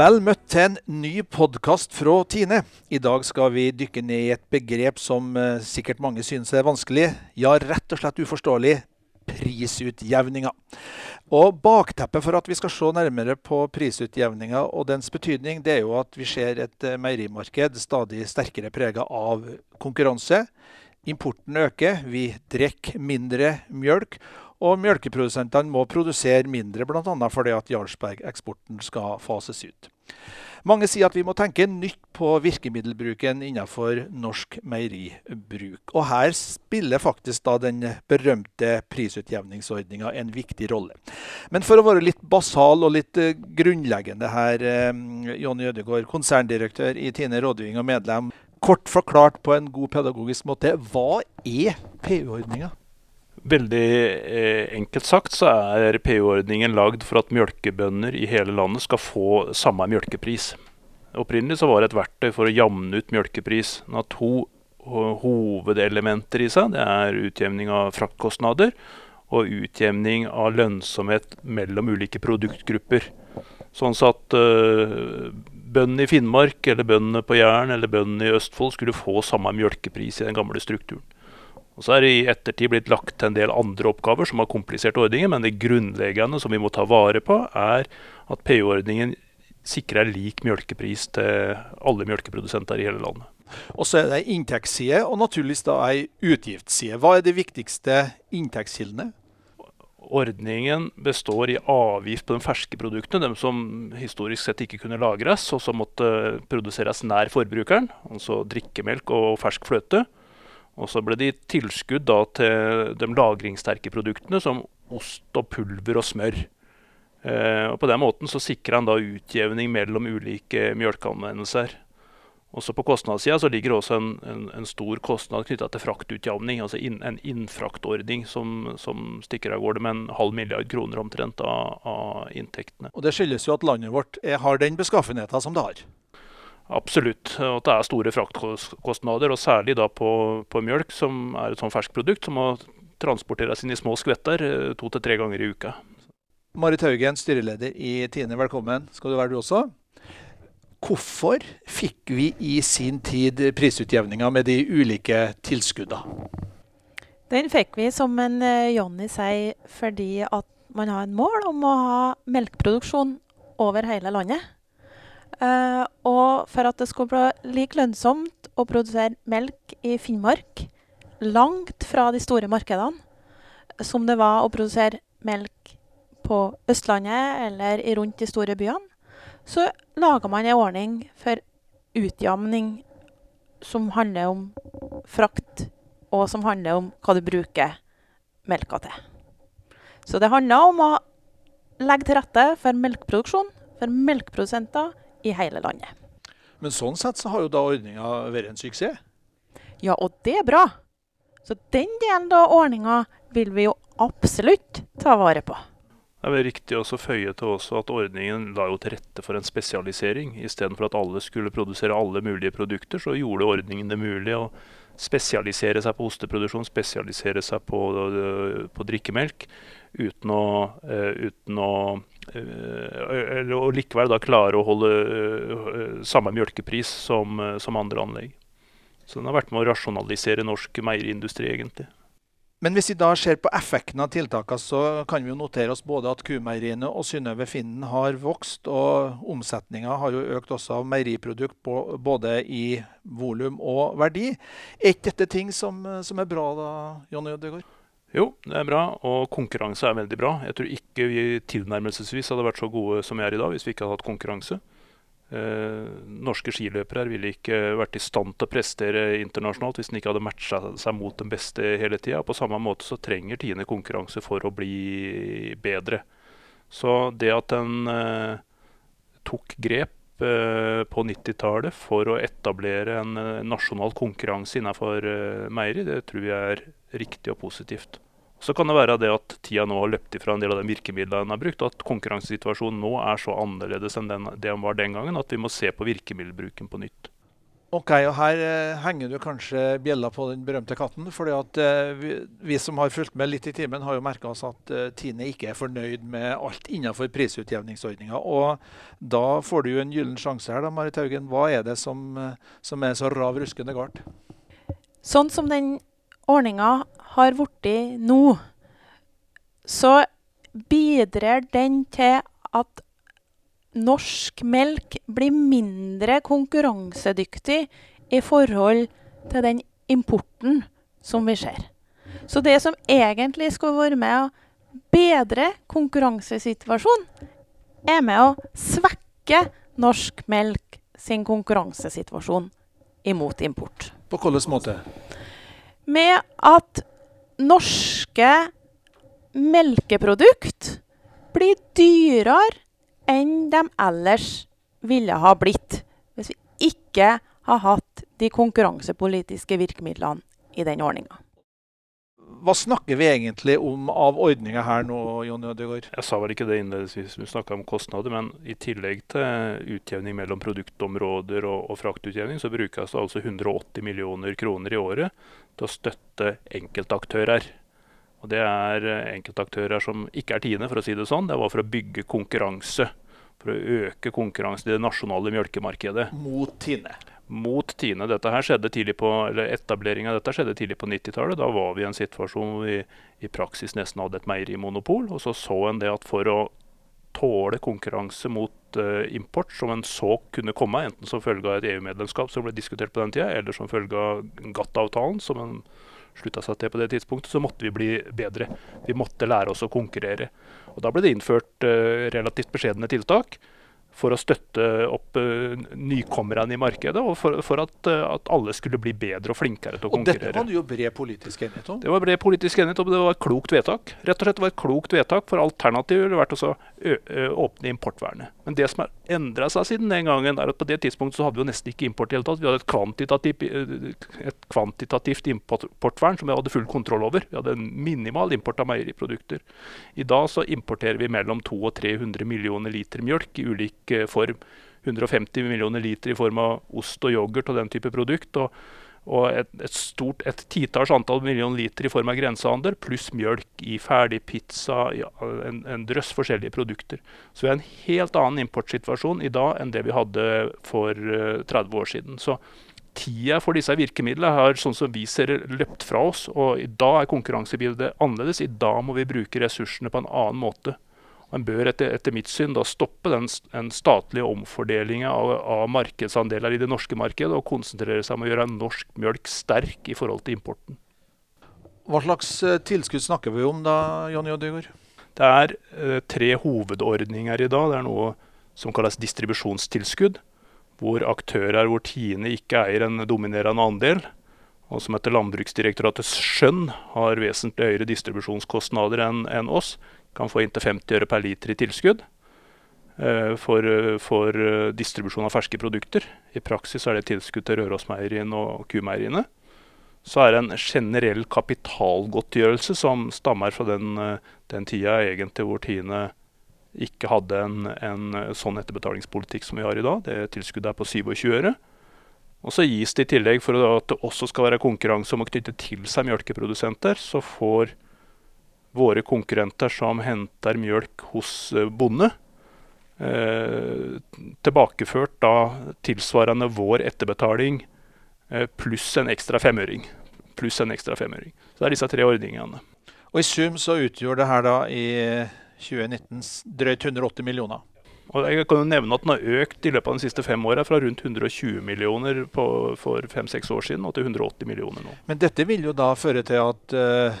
Vel møtt til en ny podkast fra Tine. I dag skal vi dykke ned i et begrep som eh, sikkert mange synes er vanskelig, ja rett og slett uforståelig prisutjevninga. Og Bakteppet for at vi skal se nærmere på prisutjevninga og dens betydning, det er jo at vi ser et eh, meierimarked stadig sterkere prega av konkurranse. Importen øker, vi drikker mindre mjølk. Og melkeprodusentene må produsere mindre, bl.a. fordi at Jarlsberg-eksporten skal fases ut. Mange sier at vi må tenke nytt på virkemiddelbruken innenfor norsk meieribruk. Og her spiller faktisk da den berømte prisutjevningsordninga en viktig rolle. Men for å være litt basal og litt eh, grunnleggende her, eh, Jonny Ødegaard, konserndirektør i Tine Rådgivning og medlem. Kort forklart på en god pedagogisk måte, hva er PU-ordninga? Veldig eh, enkelt sagt så er PU-ordningen lagd for at mjølkebønder i hele landet skal få samme mjølkepris. Opprinnelig så var det et verktøy for å jamne ut mjølkepris. Den har to hovedelementer i seg. Det er utjevning av fraktkostnader og utjevning av lønnsomhet mellom ulike produktgrupper. Sånn at uh, bøndene i Finnmark eller bøndene på Jæren eller bøndene i Østfold skulle få samme mjølkepris i den gamle strukturen. Og Så er det i ettertid blitt lagt til en del andre oppgaver som har komplisert ordningen, men det grunnleggende som vi må ta vare på, er at PU-ordningen sikrer lik mjølkepris til alle mjølkeprodusenter i hele landet. Og så er det ei inntektsside og naturligvis da ei utgiftsside. Hva er de viktigste inntektskildene? Ordningen består i avgift på de ferske produktene, de som historisk sett ikke kunne lagres, og som måtte produseres nær forbrukeren, altså drikkemelk og fersk fløte. Og så ble det gitt tilskudd da, til de lagringssterke produktene, som ost og pulver og smør. Eh, og På den måten så sikrer han da utjevning mellom ulike mjølkeanvendelser. Også På kostnadssida ligger det også en, en, en stor kostnad knytta til fraktutjevning. Altså in, en innfraktordning som, som, stikker av gårde med en halv milliard kroner omtrent av, av inntektene. Og Det skyldes jo at landet vårt er, har den beskaffenheten som det har. Absolutt. At det er store fraktkostnader, og særlig da på, på mjølk, som er et sånn produkt som må transporteres inn i små skvetter eh, to til tre ganger i uka. Marit Haugen, styreleder i Tine, velkommen skal du være du også. Hvorfor fikk vi i sin tid prisutjevninga med de ulike tilskudda? Den fikk vi, som en eh, Jonny sier, fordi at man har en mål om å ha melkeproduksjon over hele landet. Uh, og for at det skulle bli like lønnsomt å produsere melk i Finnmark, langt fra de store markedene, som det var å produsere melk på Østlandet eller rundt de store byene, så laga man en ordning for utjamning som handler om frakt, og som handler om hva du bruker melka til. Så det handla om å legge til rette for melkeproduksjon, for melkeprodusenter i hele landet. Men sånn sett så har jo da ordninga vært en suksess? Ja, og det er bra. Så den delen av ordninga vil vi jo absolutt ta vare på. Det er vel riktig å føye til også at ordningen la jo til rette for en spesialisering. Istedenfor at alle skulle produsere alle mulige produkter, så gjorde ordningen det mulig å spesialisere seg på osteproduksjon, spesialisere seg på, på drikkemelk, uten å, uh, uten å uh, Og likevel da klare å holde samme mjølkepris som, som andre anlegg. Så den har vært med å rasjonalisere norsk meieriindustri, egentlig. Men hvis vi da ser på effekten av tiltakene, så kan vi jo notere oss både at kumeieriene og Synnøve Finden har vokst, og omsetninga har jo økt også av meieriprodukt både i volum og verdi. Er ikke dette ting som, som, er bra da, Jonny Ødegaard? Jo, det er bra, og konkurranse er veldig bra. Jeg tror ikke vi tilnærmelsesvis hadde vært så gode som vi er i dag hvis vi ikke hadde hatt konkurranse. Eh, norske skiløpere ville ikke vært i stand til å prestere internasjonalt hvis de ikke hadde matcha seg mot den beste hele tida. På samme måte så trenger tiende konkurranse for å bli bedre. Så det at en eh, tok grep eh, på 90-tallet for å etablere en eh, nasjonal konkurranse innenfor eh, meieri, det tror jeg er riktig og positivt. Så kan det være det at tida nå har løpt ifra en del av de virkemidlene en har brukt, og at konkurransesituasjonen nå er så annerledes enn den, det den var den gangen, at vi må se på virkemiddelbruken på nytt. Ok, og Her eh, henger du kanskje bjella på den berømte katten. fordi at eh, vi, vi, som har fulgt med litt i timen, har jo merka oss at eh, Tine ikke er fornøyd med alt innenfor prisutjevningsordninga. Og da får du jo en gyllen sjanse her, da, Marit Haugen. Hva er det som, eh, som er så rav ruskende galt? Sånn som den ordninga har blitt nå, så bidrar den til at norsk melk blir mindre konkurransedyktig i forhold til den importen som vi ser. Så det som egentlig skulle være med å bedre konkurransesituasjonen, er med å svekke norsk melk sin konkurransesituasjon imot import. På hvilken måte? Med at norske melkeprodukt blir dyrere enn de ellers ville ha blitt hvis vi ikke har hatt de konkurransepolitiske virkemidlene i den ordninga. Hva snakker vi egentlig om av ordninger her nå, Jon Ødegaard? Jeg sa vel ikke det innledningsvis, vi snakka om kostnader. Men i tillegg til utjevning mellom produktområder og, og fraktutjevning, så brukes det altså 180 millioner kroner i året til å støtte enkeltaktører. Og det er enkeltaktører som ikke er Tine, for å si det sånn. Det var for å bygge konkurranse. For å øke konkurransen i det nasjonale mjølkemarkedet. Mot Tine? Mot Tine. Dette her skjedde tidlig på, eller Etableringa av dette skjedde tidlig på 90-tallet. Da var vi i en situasjon hvor vi i praksis nesten hadde et meierimonopol. Og så så en det at for å tåle konkurranse mot uh, import, som en så kunne komme, enten som følge av et EU-medlemskap som ble diskutert på den tida, eller som følge av GATT-avtalen, som en slutta seg til på det tidspunktet, så måtte vi bli bedre. Vi måtte lære oss å konkurrere. Og Da ble det innført uh, relativt beskjedne tiltak for å støtte opp uh, nykommerne i markedet, og for, for at, uh, at, alle skulle bli bedre og flinkere til å og konkurrere. Og Dette var det jo bred politisk enighet om? Det var bred politisk enighet om, det var et klokt vedtak. Rett og slett var et klokt vedtak, for alternativet ville vært å åpne importvernet. Men det som har endra seg siden den gangen, er at på det tidspunktet så hadde vi jo nesten ikke import i hele tatt. Vi hadde et kvantitativt, et kvantitativt importvern som vi hadde full kontroll over. Vi hadde en minimal import av meieriprodukter. I dag så importerer vi mellom 200 og 300 millioner liter mjølk i ulik Eh, form. 150 millioner liter i form av ost og yoghurt og den type produkt. og, og et, et, et titalls antall millioner liter i form av grensehandel, pluss mjølk i ferdig pizza, en, en, drøss forskjellige produkter. Så vi har en helt annen importsituasjon i dag enn det vi hadde for uh, eh, 30 år siden. Så tida for disse virkemidlene har sånn som vi ser løpt fra oss. Og i dag er konkurransebildet annerledes. I dag må vi bruke ressursene på en annen måte. Man bør etter, etter, mitt syn da stoppe den, den statlige omfordelinga av, av, markedsandeler i det norske markedet, og konsentrere seg om å gjøre norsk mjølk sterk i forhold til importen. Hva slags uh, tilskudd snakker vi om da, Jonny Oddegård? Det er eh, tre hovedordninger i dag. Det er noe som kalles distribusjonstilskudd, hvor aktører hvor Tine ikke eier en dominerende andel, og som etter Landbruksdirektoratets skjønn har vesentlig høyere distribusjonskostnader enn en oss, kan få inntil 50 øre per liter i tilskudd eh, for, for, eh, distribusjon av ferske produkter. I praksis er det tilskudd til Rørosmeieriene og Kumeieriene. Så er det en generell kapitalgodtgjørelse som stammer fra den, eh, den tida egentlig hvor Tine ikke hadde en, en, sånn etterbetalingspolitikk som vi har i dag. Det tilskuddet er på 27 øre. Og så gis det i tillegg, for at det også skal være konkurranse om å knytte til seg melkeprodusenter, så får våre konkurrenter som henter mjølk hos eh, bonde. Eh, tilbakeført da tilsvarende vår etterbetaling eh, pluss en ekstra femøring. Pluss en ekstra femøring. Så det er disse tre ordningene. Og I sum så utgjør det her da i 2019 drøyt 180 millioner. Og jeg kan jo nevne at Den har økt i løpet av de siste fem åra, fra rundt 120 millioner på, for fem-seks år siden og til 180 millioner nå. Men dette vil jo da føre til at uh, eh,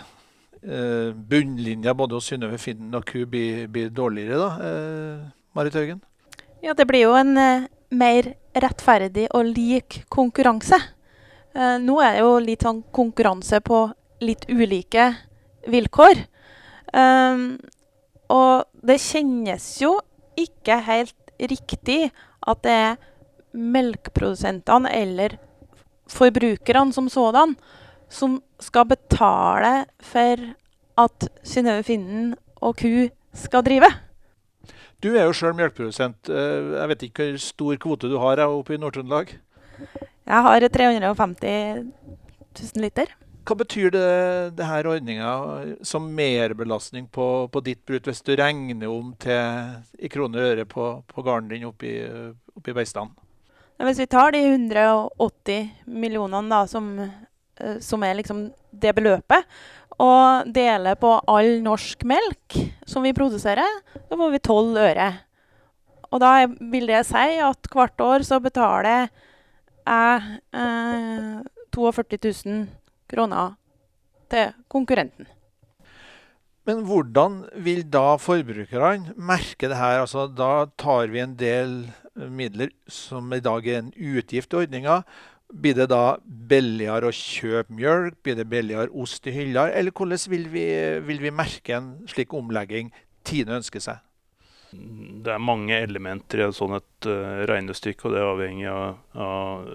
bunnlinja både hos Synnøve Finden og Ku blir, blir, dårligere, da, eh, Marit Haugen? Ja, det blir jo en eh, mer rettferdig og lik konkurranse. Eh, nå er det jo litt sånn konkurranse på litt ulike vilkår. Og det kjennes jo ikke helt riktig at det er melkeprodusentene eller forbrukerne som sådan som skal betale for at Synnøve Finden og ku skal drive. Du er jo sjøl melkeprodusent. Eh, jeg vet ikke hvor stor kvote du har oppe i Nord-Trøndelag? Jeg har 350 000 liter. Hva betyr det, det her ordninga som merbelastning på, på ditt bruk, hvis du regner om til i kroner og øre på, på gården din oppe i, Beistand? Hvis vi tar de 180 millionene da, som, som er liksom det beløpet, og deler på all norsk melk som vi produserer, da får vi 12 øre. Og da vil det si at hvert år så betaler jeg eh, 42 000 kroner til konkurrenten. Men hvordan vil da forbrukerne merke det her? Altså, da tar vi en del midler som i dag er en utgift i ordninga. Blir det da billigere å kjøpe mjølk? Blir det billigere ost i hylla? Eller hvordan vil vi, vil vi merke en slik omlegging Tine ønsker seg? Det er mange elementer i et sånt uh, regnestykke, og det er avhengig av, av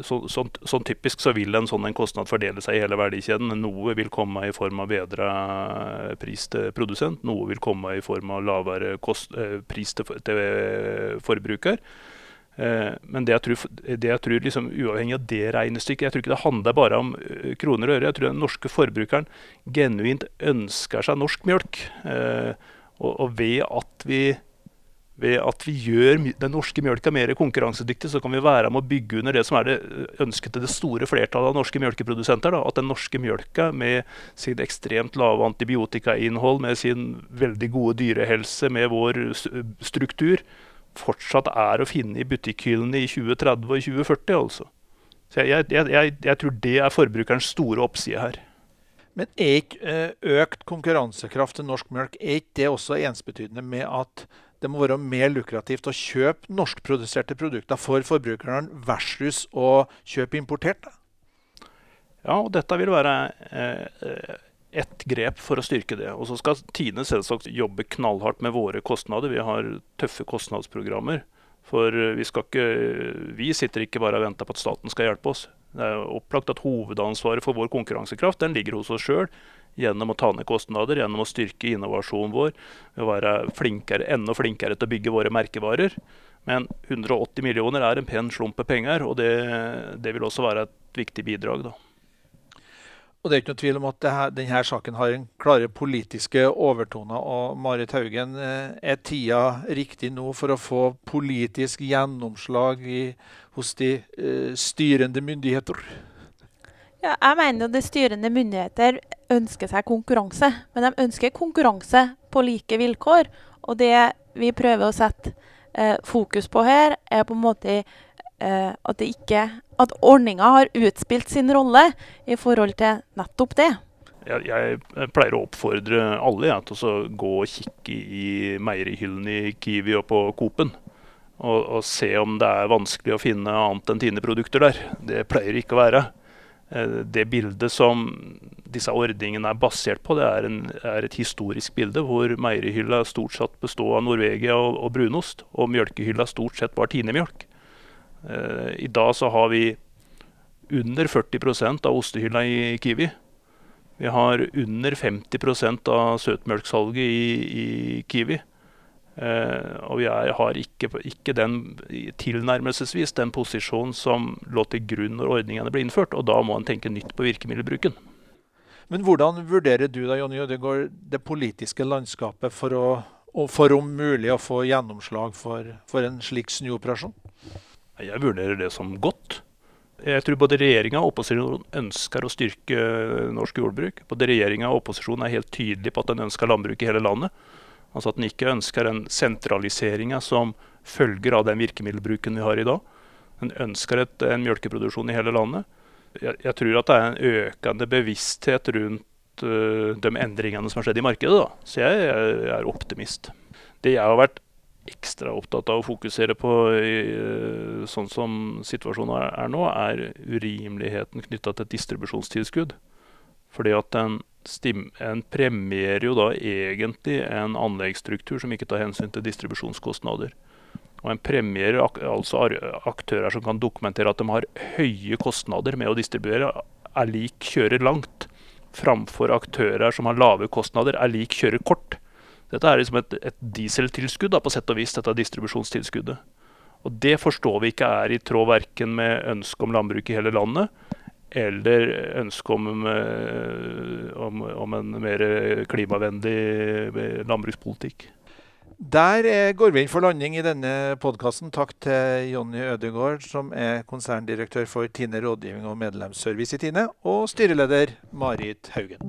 så, så, sånn, typisk så vil en sånn en kostnad fordele seg i hele verdikjeden. Noe vil komme i form av bedre pris til produsent, noe vil komme i form av lavere kost, eh, pris til, til forbruker. Eh, men det jeg tror, det jeg tror liksom, uavhengig av det regnestykket Jeg tror ikke det handler bare om eh, kroner og øre. Jeg tror den norske forbrukeren genuint ønsker seg norsk mjølk. Og, og ved at vi ved at vi gjør den norske mjølka mer konkurransedyktig, så kan vi være med å bygge under det som er det ønsket til det store flertallet av norske mjølkeprodusenter. Da. At den norske mjølka med sin ekstremt lave antibiotikainnhold, med sin veldig gode dyrehelse, med vår struktur, fortsatt er å finne i butikkhyllene i 2030 og 2040. altså. Så jeg, jeg, jeg, jeg tror det er forbrukerens store oppside her. Men er ikke eh, økt konkurransekraft til norsk melk er ikke det også ensbetydende med at det må være mer lukrativt å kjøpe norskproduserte produkter for forbrukerne versus å kjøpe importerte? Ja, og dette vil være eh, ett grep for å styrke det. Og så skal Tine selvsagt jobbe knallhardt med våre kostnader. Vi har tøffe kostnadsprogrammer. For vi, ikke, vi sitter ikke bare og venter på at staten skal hjelpe oss. Det er opplagt at hovedansvaret for vår konkurransekraft den ligger hos oss sjøl gjennom å ta ned kostnader, gjennom å styrke innovasjonen vår, ved å være flinkere, enda flinkere til å bygge våre merkevarer. Men 180 millioner er en pen slump penger, og det, det, vil også være et viktig bidrag. da. Og Det er ikke noe tvil om at denne saken har en klare politiske overtoner. og Marit Haugen, eh, er tida riktig nå for å få politisk gjennomslag i, hos de uh, styrende myndigheter? Ja, jeg mener at de styrende myndigheter ønsker seg konkurranse. Men de ønsker konkurranse på like vilkår. Og det vi prøver å sette uh, fokus på her, er på en måte at, ikke, at ordninga har utspilt sin rolle i forhold til nettopp det. Jeg, jeg pleier å oppfordre alle ja, til å gå og kikke i meierihyllene i Kiwi og på Coop-en. Og, og, se om det er vanskelig å finne annet enn Tine-produkter der. Det pleier ikke å være. Eh, det bildet som disse ordningene er basert på, det er, en, er et historisk bilde hvor meierihylla stort sett bestod av Norvegia og, og, brunost, og mjølkehylla stort sett var Tine-mjølk. Eh, I dag så har vi under 40% av ostehylla i Kiwi. Vi har under 50 av søtmelksalget i, i Kiwi. Eh, og vi er, har ikke, ikke den tilnærmelsesvis den posisjonen som lå til grunn når ordningene ble innført. Og da må en tenke nytt på virkemiddelbruken. Men hvordan vurderer du da, Jonny Ødegaard, det politiske landskapet for, å, for om mulig å få gjennomslag for, for en slik snuoperasjon? Jeg vurderer det som godt. Jeg tror både regjeringa og opposisjonen ønsker å styrke norsk jordbruk. Både regjeringa og opposisjonen er helt tydelige på at den ønsker landbruk i hele landet. Altså at en ikke ønsker den sentraliseringa som følger av den virkemiddelbruken vi har i dag. En ønsker et, en melkeproduksjon i hele landet. Jeg, jeg, tror at det er en økende bevissthet rundt uh, de endringene som har skjedd i markedet. Da. Så jeg, jeg, er optimist. Det jeg har vært ekstra opptatt av å fokusere på uh, sånn som situasjonen er nå, er urimeligheten knytta til distribusjonstilskudd. Fordi at en en premierer jo da egentlig en anleggsstruktur som ikke tar hensyn til distribusjonskostnader. Og en premierer ak altså aktører som kan dokumentere at de har høye kostnader med å distribuere, er lik kjører langt, framfor aktører som har lave kostnader, er lik kjører kort. Dette er liksom et, et dieseltilskudd på sett og vis, dette distribusjonstilskuddet. Og Det forstår vi ikke er i tråd verken med ønsket om landbruk i hele landet, eller ønsket om, eh, om, om en mer klimavennlig eh, landbrukspolitikk. Der eh, går vi inn for landing i denne podkasten. Takk til Jonny Ødegaard, som er konserndirektør for Tine rådgivning og medlemsservice i Tine, og styreleder Marit Haugen.